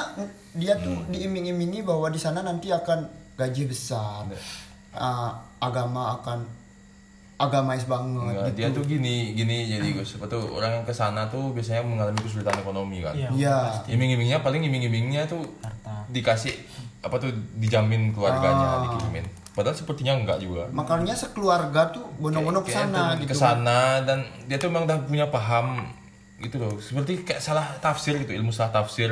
dia tuh diiming-imingi bahwa di sana nanti akan gaji besar, uh, agama akan agamais banget. Enggak, gitu. dia tuh gini, gini jadi Gus. Apa tuh orang yang ke sana tuh biasanya mengalami kesulitan ekonomi kan. Iya. Iya. Iming-imingnya paling iming-imingnya tuh dikasih apa tuh dijamin keluarganya dikirimin. Padahal sepertinya enggak juga. Makanya sekeluarga tuh bono-bono ke sana gitu. ke sana dan dia tuh memang udah punya paham gitu loh. Seperti kayak salah tafsir gitu, ilmu salah tafsir.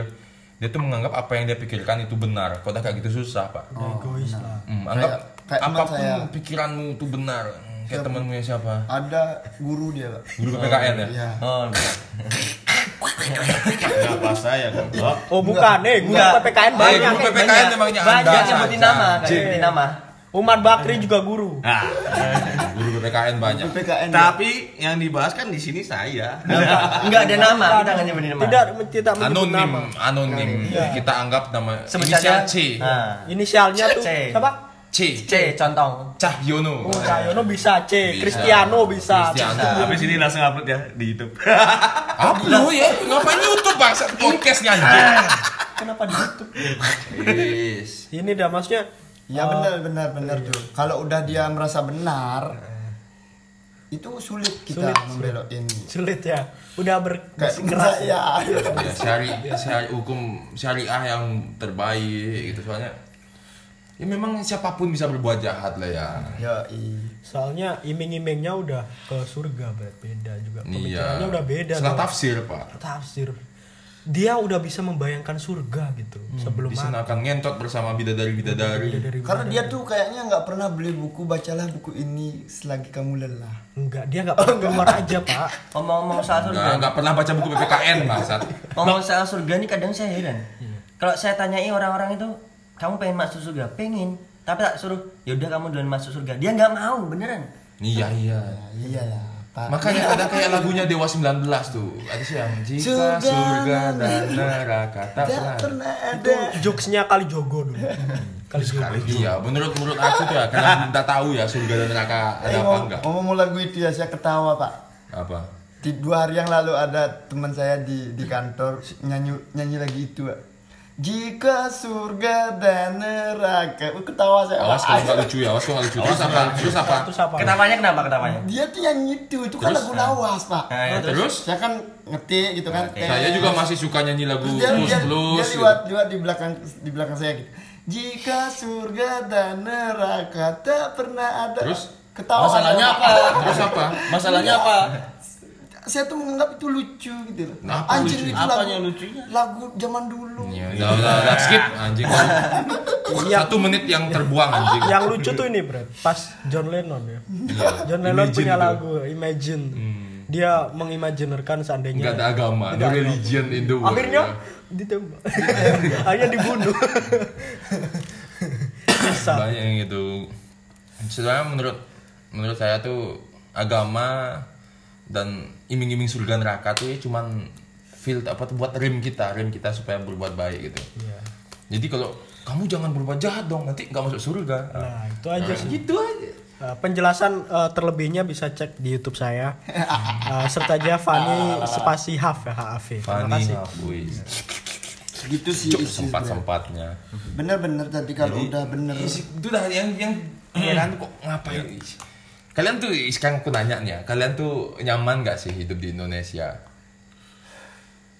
Dia tuh menganggap apa yang dia pikirkan itu benar. Kalau udah kayak gitu susah, Pak. Egois lah. Hmm, anggap Kayak- kayak apa pun saya. pikiranmu itu benar. Hmm, Kayak temanmu yang siapa? Ada guru dia, Pak. Guru PPKN ya? Iya. Oh, Kenapa saya goblok? Oh bukan, eh guru. PPKN Eh, banyak. guru PPKN emangnya banyak Anda nyebutin saja. nama, kan, nyebutin nama. Umar Bakri juga guru. Nah, Guru PPKN banyak. PPKN. tapi yang dibahas kan di sini saya. Enggak ada nama, kita nyebutin nama. Tidak tidak menyebut Anonim, nama. anonim. Kita anggap nama Sebut inisial. C. Nah, Inisialnya tuh C. siapa? C. C contong. Cahyono. Oh, Cahyono bisa C, Bisa. Cristiano bisa. Cristiano. Habis ini langsung upload ya di YouTube. [LAUGHS] Upload ya? Ngapain YouTube bangsa podcastnya anjir? Kenapa di YouTube? Ini dah maksudnya Ya benar benar benar tuh. Kalau udah dia merasa benar, itu sulit kita Sulit, membelok ini. sulit ya. Udah ber Kayak bersikeras saya. [LAUGHS] Ya, syari, syari hukum syariah yang terbaik gitu soalnya. Ya memang siapa pun bisa berbuat jahat lah ya. Ya, Soalnya iming-imingnya udah ke surga beda juga. Pemikirannya Iya. udah beda. Salah tafsir, Pak. Tafsir. Dia udah bisa membayangkan surga gitu sebelum Di mati. sana akan ngentot bersama bidadari-bidadari. Dari Karena dia tuh kayaknya nggak pernah beli buku, bacalah buku ini selagi kamu lelah. enggak, dia enggak pernah keluar aja, Pak. [LAUGHS] Ngomong-ngomong soal surga. Enggak pernah baca buku PPKN, bangsat. [LAUGHS] Ngomong soal surga nih kadang saya heran. Kalau saya tanyai orang-orang itu, kamu pengen masuk surga? Pengen. Tapi tak suruh, ya udah kamu duluan masuk surga. Dia nggak mau, beneran. Iya, iya. Ya, iyalah, Pak. Makanya ada kayak lagunya Dewa 19 tuh. Ada sih yang jika Surga surga dan neraka tak pernah. pernah Itu ada. jokesnya kali jogo dulu. kali jogo. Iya, menurut menurut aku tuh ya, karena [LAUGHS] kita tahu ya surga dan neraka ada Eh, apa ngomong, enggak. ngomong lagu itu ya saya ketawa pak. Apa? Di dua hari yang lalu ada teman saya di di kantor nyanyi nyanyi lagi itu pak. Jika surga dan neraka, Uh, ketawa saya. Awas kalau nggak lucu ya, awas kalau nggak lucu. Terus apa? Terus apa? Terus apa? Ketawanya kenapa ketawanya? Dia tuh nyanyi itu, itu kan lagu lawas pak. Nah, ya, terus? Saya kan ngetik gitu kan. Tes. Saya juga masih suka nyanyi lagu Terus dia, blues dia, blues. dia gitu. liwat, liwat di belakang di belakang saya gitu. Jika surga dan neraka tak pernah ada. Terus? ketawa. Masalahnya apa? Terus apa? Masalahnya apa? Saya tuh menganggap itu lucu gitu loh. Nah, apa Anjing lucu? itu Apanya lagu, lucunya? lagu zaman dulu. Ya, udah, udah, udah, skip anjing. [LAUGHS] Satu menit yang terbuang anjing. Yang lucu tuh ini, Bro. Pas John Lennon ya. John Lennon Imagine punya lagu Imagine. Dia mengimajinerkan seandainya Enggak ada agama, ada religion in the world. Akhirnya ditembak. Akhirnya dibunuh. Bisa. banyak yang gitu sebenarnya menurut menurut saya tuh agama dan iming-iming surga neraka tuh ya cuman feel apa tuh buat rem kita rem kita supaya berbuat baik gitu Iya. jadi kalau kamu jangan berbuat jahat dong nanti nggak masuk surga Nah, itu aja sih. gitu aja Uh, penjelasan uh, terlebihnya bisa cek di YouTube saya. Uh, [LAUGHS] serta aja Fani spasi Haf ya HAV. Terima Fanny kasih. wih Gitu sih sempat sempatnya Bener-bener tadi kalau udah bener. itu dah yang yang heran kok ngapain kalian tuh sekarang aku nanya nih ya kalian tuh nyaman gak sih hidup di Indonesia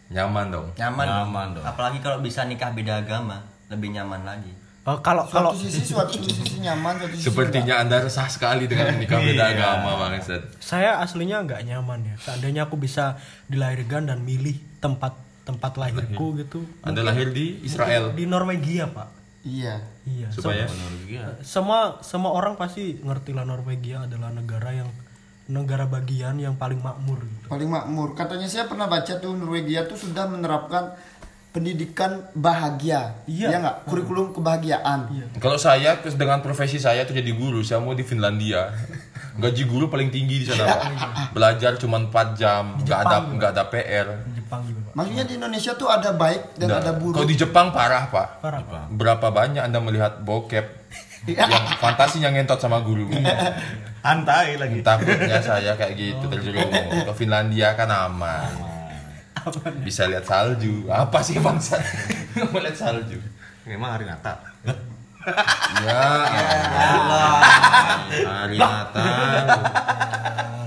nyaman dong Nyaman. Nyaman dong. Apalagi kalau bisa nikah beda agama, lebih nyaman lagi. Uh, kalau kalau Suatu sisi suatu sisi nyaman, suatu sisi Sepertinya Anda resah sekali dengan menikah beda [LAUGHS] Iya. agama, Bang Ustaz. saya aslinya nggak nyaman ya. Seandainya aku bisa dilahirkan dan milih tempat tempat lahirku gitu. Anda lahir di Israel. Di Norwegia, Pak. Iya. Iya. Supaya semua semua orang pasti ngerti lah Norwegia adalah negara yang negara bagian yang paling makmur gitu. Paling makmur. Katanya saya pernah baca tuh Norwegia tuh sudah menerapkan pendidikan bahagia. Iya. nggak? Kurikulum kebahagiaan. kalau saya dengan profesi saya tuh jadi guru, saya mau di Finlandia. Gaji guru paling tinggi di sana, Pak. Belajar cuma 4 jam, nggak ada nggak ada PR. Jepang juga, Pak. Maksudnya di Indonesia tuh ada baik dan Nah, ada buruk. Kalau di Jepang parah, Pak. Parah, Pak. Berapa banyak Anda melihat bokep yang fantasinya ngentot sama guru? Santai lagi. Takutnya saya kayak gitu terjerumus. Ke Finlandia kan aman. Bisa lihat salju. Apa sih bangsa? Mau lihat salju. Memang hari Natal. Ya Allah. Hari Natal.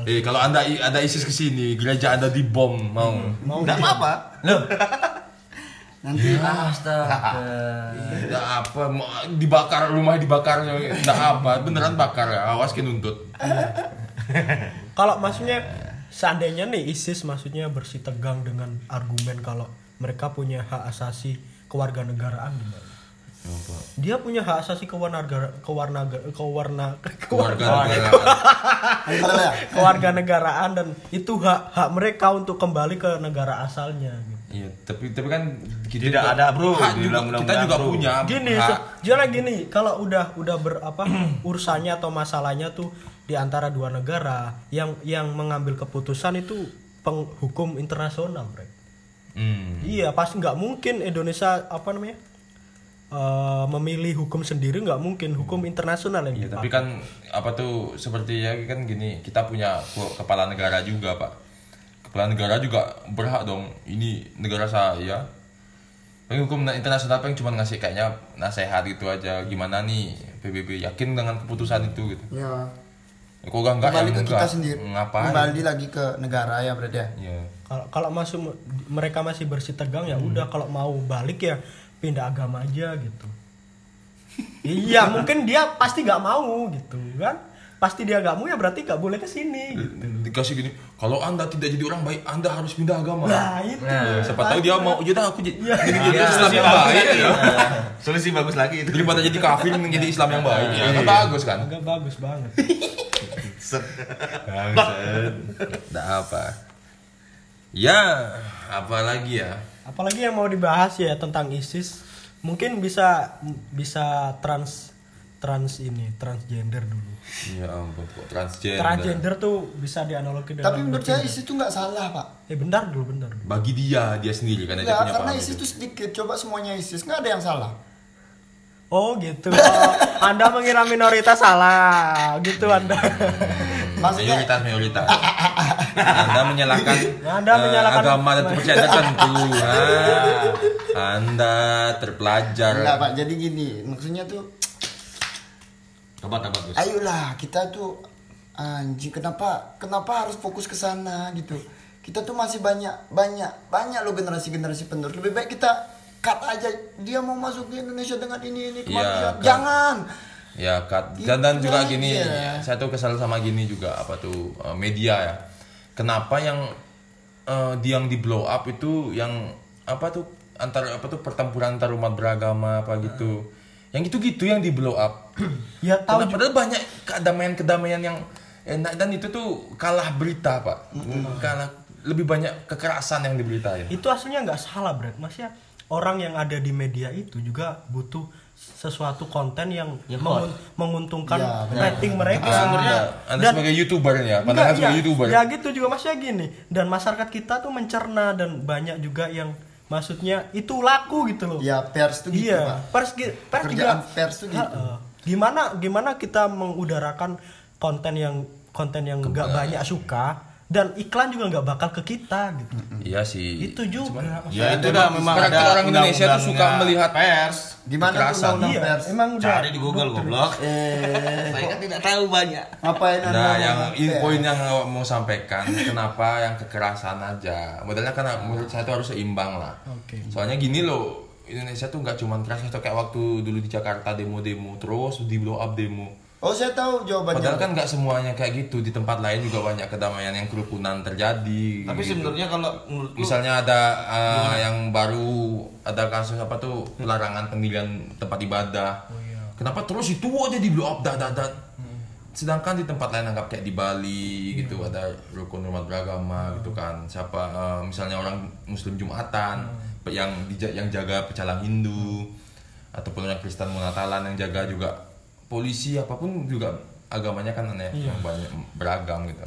Eh kalau anda ada ISIS ke sini, gereja anda dibom mau? Enggak apa-apa. [LAUGHS] Nanti Astaga. Tidak apa, mau dibakar rumah dibakar, tidak apa, beneran bakar ya, awas ke nuntut. [LAUGHS] Kalau maksudnya seandainya nih ISIS maksudnya bersih tegang dengan argumen kalau mereka punya hak asasi kewarganegaraan gimana? Dia punya hak asasi kewarnaga kewarna kewarna Keluarga negara. Bentar ya. [LAUGHS] kewarganegaraan dan itu hak hak mereka untuk kembali ke negara asalnya gitu. Iya, tapi tapi kan kita Tidak juga- ada, bro, hak juga- undang-undang, kita juga bro. punya Gini, jangan gini, kalau udah udah ber apa [CLEARS THROAT] urusannya atau masalahnya tuh di antara dua negara yang yang mengambil keputusan itu penghukum internasional, Bre. Hmm. Iya, pasti nggak mungkin Indonesia apa namanya? Eh, memilih hukum sendiri nggak mungkin hukum internasional yang Iya, dipakai. tapi kan apa tuh seperti ya kan gini, kita punya kepala negara juga, Pak. Kepala negara juga berhak dong. Ini negara saya. Tapi hukum internasional paling cuma ngasih kayaknya nasihat gitu aja. Gimana nih PBB yakin dengan keputusan itu gitu. Ya. Ya, kok enggak enggak Kembali ya ke enggak. kita sendiri. Ngapain? Kembali lagi ke negara ya berarti ya. Iya. Kalau kalau masuk mereka masih bersih tegang ya Hmm. udah kalau mau balik ya pindah agama aja gitu. iya mungkin dia pasti nggak mau gitu kan. Pasti dia nggak mau ya berarti nggak boleh ke sini. gitu. Dikasih gini, kalau Anda tidak jadi orang baik, Anda harus pindah agama. Nah itu. Ya, siapa tahu dia mau, ya dah aku jadi, Iya. jadi jadi Iya, Islam yang baik ya. Solusi bagus lagi itu. Daripada jadi kafir menjadi Islam yang baik. Ya, kan bagus kan? Agak bagus banget. Set. Tidak apa. Ya, apa lagi ya? Apalagi yang mau dibahas ya tentang ISIS, mungkin bisa bisa trans trans ini transgender dulu. Ya ampun, kok transgender. Transgender tuh bisa dianalogi dengan Tapi menurut saya ISIS itu nggak salah pak. Eh bentar dulu, bentar. dulu. Bagi dia, dia sendiri karena dia Nggak, punya karena ISIS itu. itu sedikit. Coba semuanya ISIS nggak ada yang salah. Oh gitu. Oh, anda mengira minoritas salah, gitu Anda. Maksudnya Mayoritas, mayoritas. [LAUGHS] Anda menyalahkan, Anda eh, menyalahkan- agama dan kepercayaan tertentu. Ah, anda terpelajar. enggak pak. Jadi gini, maksudnya tuh, Tobat tobat Gus. ayolah kita tuh anjing kenapa kenapa harus fokus ke sana gitu. Kita tuh masih banyak banyak banyak loh generasi generasi penerus. Lebih baik kita cut aja dia mau masuk ke Indonesia dengan ini ini kemanusiaan. kan. Jangan. Ya, Kat. Dan, dan juga gini, aja. saya tuh kesal sama gini juga apa tuh eh, media ya. Kenapa yang eh, di yang di blow up itu yang apa tuh antara apa tuh pertempuran antar umat beragama apa gitu. Yang gitu-gitu yang di blow up. [CLEARS THROAT] Ya tahu padahal banyak kedamaian-kedamaian yang enak dan itu tuh kalah berita, Pak. Kalah lebih banyak kekerasan yang diberitain. itu aslinya nggak salah Brad maksudnya orang yang ada di media itu juga butuh sesuatu konten yang mengun- menguntungkan Ya, benar. rating mereka Sebenarnya Anda Dan- sebagai YouTuber ya, pandangan sebagai ya, YouTuber. ya gitu juga maksudnya gini dan masyarakat kita tuh mencerna dan banyak juga yang maksudnya itu laku gitu loh Ya pers tuh gitu, iya Pak. pers, pers Pekerjaan juga pers tuh gitu. Ha-ha. gimana gimana kita mengudarakan konten yang konten yang nggak banyak suka dan iklan juga nggak bakal ke kita gitu Iya sih. itu juga Ya itu dah memang karakter ada orang Indonesia tuh suka melihat pers. Gimana tuh Kekerasan. undang-undang iya pers? emang udah Cari di Google goblok. Eh, Saya kan tidak tahu banyak. ngapain Nah, yang ini pers? poin yang mau sampaikan, kenapa yang kekerasan aja? Modelnya karena menurut saya itu harus seimbang lah. Oke. Soalnya gini loh, Indonesia tuh nggak cuma keras atau kayak waktu dulu di Jakarta demo-demo terus di blow up demo. Oh saya tahu jawabannya. Padahal kan nggak semuanya kayak gitu di tempat lain juga banyak kedamaian yang kerukunan terjadi. Tapi gitu. sebenarnya kalau menurutku misalnya ada uh, yang baru ada kasus apa tuh pelarangan pendirian tempat ibadah. Kenapa terus itu aja di blow up dah dah dah. Sedangkan di tempat lain anggap kayak di Bali gitu ada rukun umat beragama gitu kan. Siapa uh, misalnya orang muslim Jumatan yang dija- yang jaga pecalang Hindu ataupun orang Kristen Natalan yang jaga juga polisi apa pun juga agamanya kan aneh yang banyak beragam gitu.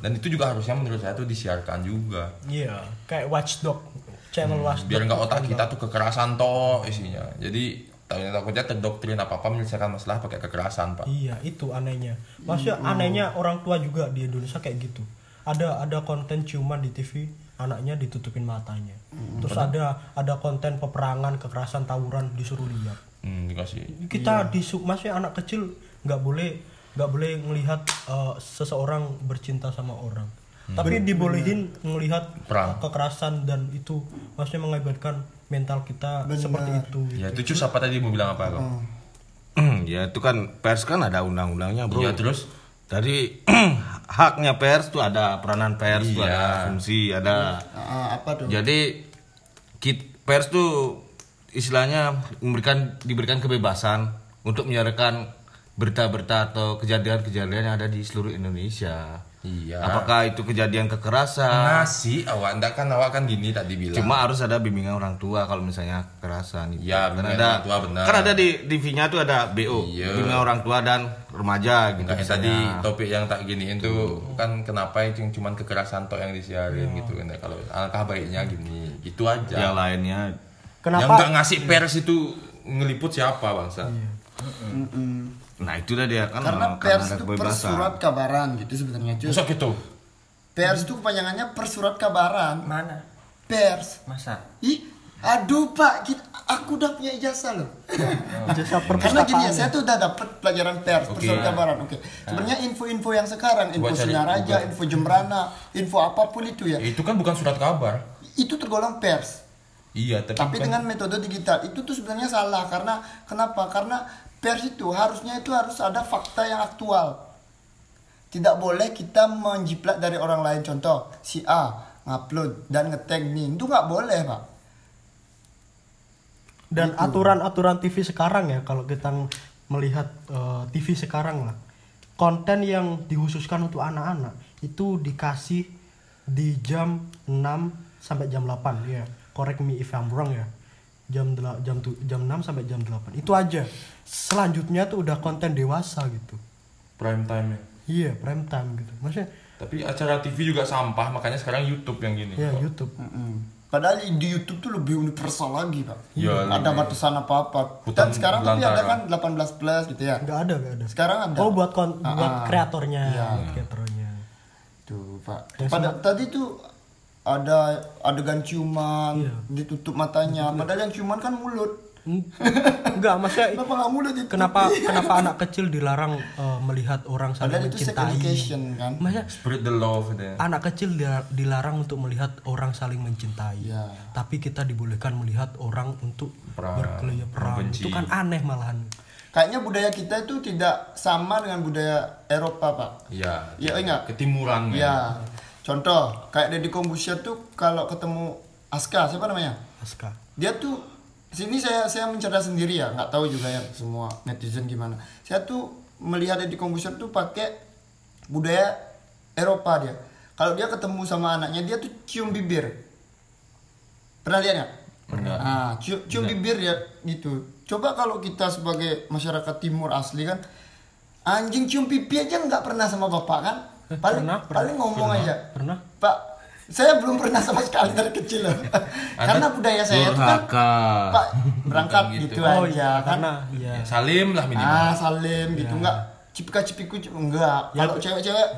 Dan itu juga harusnya menurut saya tuh disiarkan juga. Iya kayak watchdog channel watchdog biar nggak otak kita tuh kekerasan toh isinya. Jadi takutnya takutnya terdoktrin apa apa menyelesaikan masalah pakai kekerasan pak. Iya, itu anehnya. Maksudnya anehnya orang tua juga di Indonesia kayak gitu. Ada ada konten ciuman di TV, anaknya ditutupin matanya. Terus ada ada konten peperangan, kekerasan, tawuran disuruh lihat. hmm, dikasih Kita di maksudnya anak kecil nggak boleh nggak boleh melihat uh, seseorang bercinta sama orang. Tapi dibolehin melihat Perang. kekerasan dan itu maksudnya mengakibatkan mental kita seperti itu. ya itu cus apa tadi mau bilang apa kok [CLEARS THROAT] ya itu kan pers kan ada undang-undangnya bro. Iya, terus? Dari [CLEARS THROAT] haknya pers tuh ada peranan pers tuh Iya. ada fungsi ada. Ah, apa tuh? Jadi kit pers tuh istilahnya memberikan diberikan kebebasan untuk menyiarkan berita-berita atau kejadian-kejadian yang ada di seluruh Indonesia. Iya. Apakah itu kejadian kekerasan? nasi awak ndak kan awak kan gini tadi bilang. Cuma harus ada bimbingan orang tua kalau misalnya kekerasan itu. Ya, kan bimbingan ada orang tua benar. Kan ada di TV-nya tuh ada BO, Iya. bimbingan orang tua dan remaja gitu yang tadi topik yang tak giniin tuh kan kenapa itu yang cuman kekerasan toh yang disiarin gitu kan. Kalau alangkah baiknya gini itu aja. Yang lainnya yang Kenapa? nggak ngasih pers itu ngeliput siapa bangsa nah itu dah dia kan Karena uh, pers itu kebebasan. persurat kabaran gitu sebenarnya cuy. Masa gitu Pers itu kepanjangannya persurat kabaran. Mana? Pers. Masa? Ih, aduh Pak, kita, aku udah punya ijazah loh. [LAUGHS] Jasa Karena gini ya, saya tuh udah dapet pelajaran pers, Oke. persurat kabaran. Oke. Sebenarnya info-info yang sekarang, info Google. info Jembrana, info apa pun itu ya, itu kan bukan surat kabar itu tergolong pers. iya tapi, Tapi bukan- dengan metode digital itu tuh sebenarnya salah karena kenapa? Karena pers itu harusnya itu harus ada fakta yang aktual. Tidak boleh kita menjiplak dari orang lain. Contoh, si A ngupload dan ngetag nih, itu nggak boleh pak. dan aturan-aturan TV sekarang ya kalau kita melihat eh, TV sekarang lah konten yang dikhususkan untuk anak-anak itu dikasih di jam 6 sampai jam 8 ya correct me if I'm wrong ya jam dela- jam tu- jam 6 sampai jam 8 itu aja selanjutnya tuh udah konten dewasa gitu prime time ya iya prime time gitu maksudnya tapi acara TV juga sampah makanya sekarang YouTube yang gini ya Kok. YouTube Padahal di YouTube tuh lebih universal lagi pak. Iya, ada batasan apa apa. Hutan Dan sekarang tapi ada kan 18 plus gitu ya. nggak ada nggak ada Sekarang ada. oh buat kon- Ah, buat ah. kreatornya Iya. buat kreatornya Tuh pak. Ya, Pada tadi tuh ada adegan ciuman, Iya. ditutup matanya. Padahal yang ciuman kan mulut. Enggak, maksudnya [LAUGHS] Kenapa nggak mulut itu? kenapa kenapa anak kecil dilarang eh, melihat orang saling Padahal itu mencintai? education kan. Maksudnya spread the love gitu ya. anak kecil dila- dilarang untuk melihat orang saling mencintai. Iya. Tapi kita dibolehkan melihat orang untuk berkelia perang. Itu kan aneh malahan. Kayaknya budaya kita itu tidak sama dengan budaya Eropa pak. Iya. Iya, enggak? Ketimuran Ya. Contoh kayak Deddy Kombusher tuh kalau ketemu Aska siapa namanya? Aska. Dia tuh sini saya saya mencerdas sendiri ya nggak tahu juga ya semua netizen gimana. Saya tuh melihat Deddy Kombusher tuh pakai budaya Eropa dia. Kalau dia ketemu sama anaknya dia tuh cium bibir. Pernah lihat nggak? Pernah. ah cium, cium bibir ya gitu. Coba kalau kita sebagai masyarakat timur asli kan anjing cium pipi aja nggak pernah sama bapak kan paling pernah, pernah, paling ngomong aja pernah pak saya belum pernah sama sekali dari kecil loh [LAUGHS] karena budaya saya itu kan. Pak berangkat gitu, gitu. oh aja iya kan. karena iya Ya, salim lah minimal. Ah, salim gitu enggak cipika cipiku cip- enggak. Ya, Kalau cewek-cewek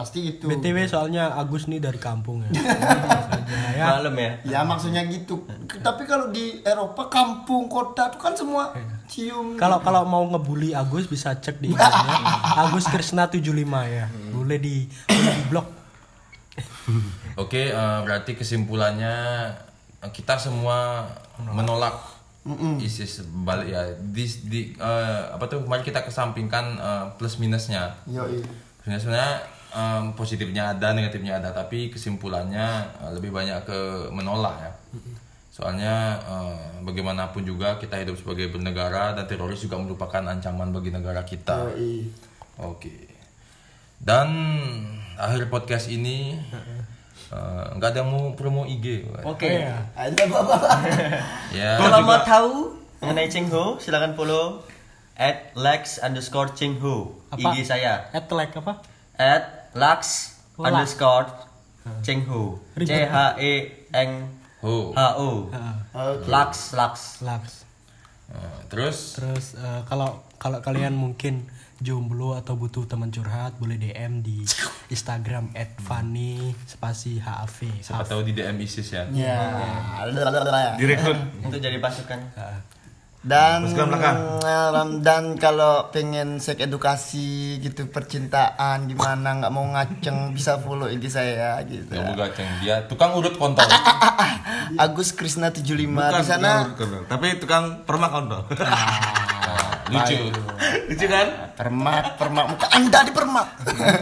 pasti gitu. btw soalnya Agus nih dari kampung ya [LAUGHS] ya Malam ya. Ya maksudnya gitu. Tapi kalau di Eropa kampung kota tuh kan semua cium. kalau kalau mau ngebully Agus bisa cek di IG-nya [LAUGHS] Agus Krisna 75 ya boleh di boleh di blog Oke, eh, berarti kesimpulannya kita semua menolak ISIS balik ya. Di, di eh, apa tuh? Mari kita kesampingkan eh, plus minusnya. Yoi. Sebenarnya sebenarnya, em, positifnya ada, negatifnya ada, tapi kesimpulannya eh, lebih banyak ke menolak ya. Soalnya eh, bagaimanapun juga kita hidup sebagai bernegara dan teroris juga merupakan ancaman bagi negara kita. Oke. Dan akhir podcast ini [LAUGHS] eh, nggak ada yang mau promo IG. Oke. Ada bapak. [LAUGHS] Ya. Kalau mau tahu mengenai Cheng Ho, silakan follow at lex underscore Cheng Ho Apa? IG saya Etlek apa at lax Oh, underscore Cheng Ho. Ribet. C H E N. H O. Lax Lax Lux. Eh, terus? Terus eh, kalau kalau kalian mungkin jomblo atau butuh teman curhat boleh DM di Instagram @fanny spasi HAV siapa tahu di DM ISIS ya. Ya. Direkrut. untuk jadi pasukan Dan dan kalau pengen sek edukasi gitu percintaan gimana nggak mau ngaceng bisa follow IG saya gitu. Gak mau gaceng dia tukang urut kontol. [LAUGHS] Agus Krisna 75 Bukan di sana tukang urut, tapi tukang permak kontol. Lucu. [LAUGHS] Lucu kan? permak permak muka Anda di permak.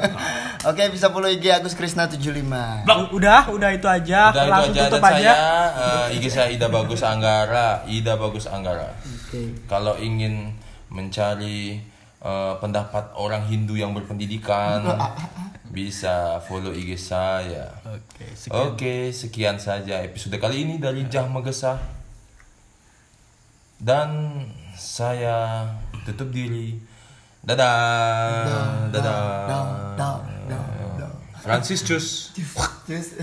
[LAUGHS] Oke, bisa follow IG Agus Krisna 75. udah udah itu aja Udah itu langsung aja tutup dan aja saya eh, IG saya Ida Bagus Anggara, Ida Bagus Anggara. Kalau ingin mencari eh, pendapat orang Hindu yang berpendidikan [LAUGHS] bisa follow IG saya. oke Oke, sekian saja episode kali ini dari Jah Megesah. Dan saya tutup diri. Dadah. Dadah. Dah, dah, dah. Francis Cus. Yes.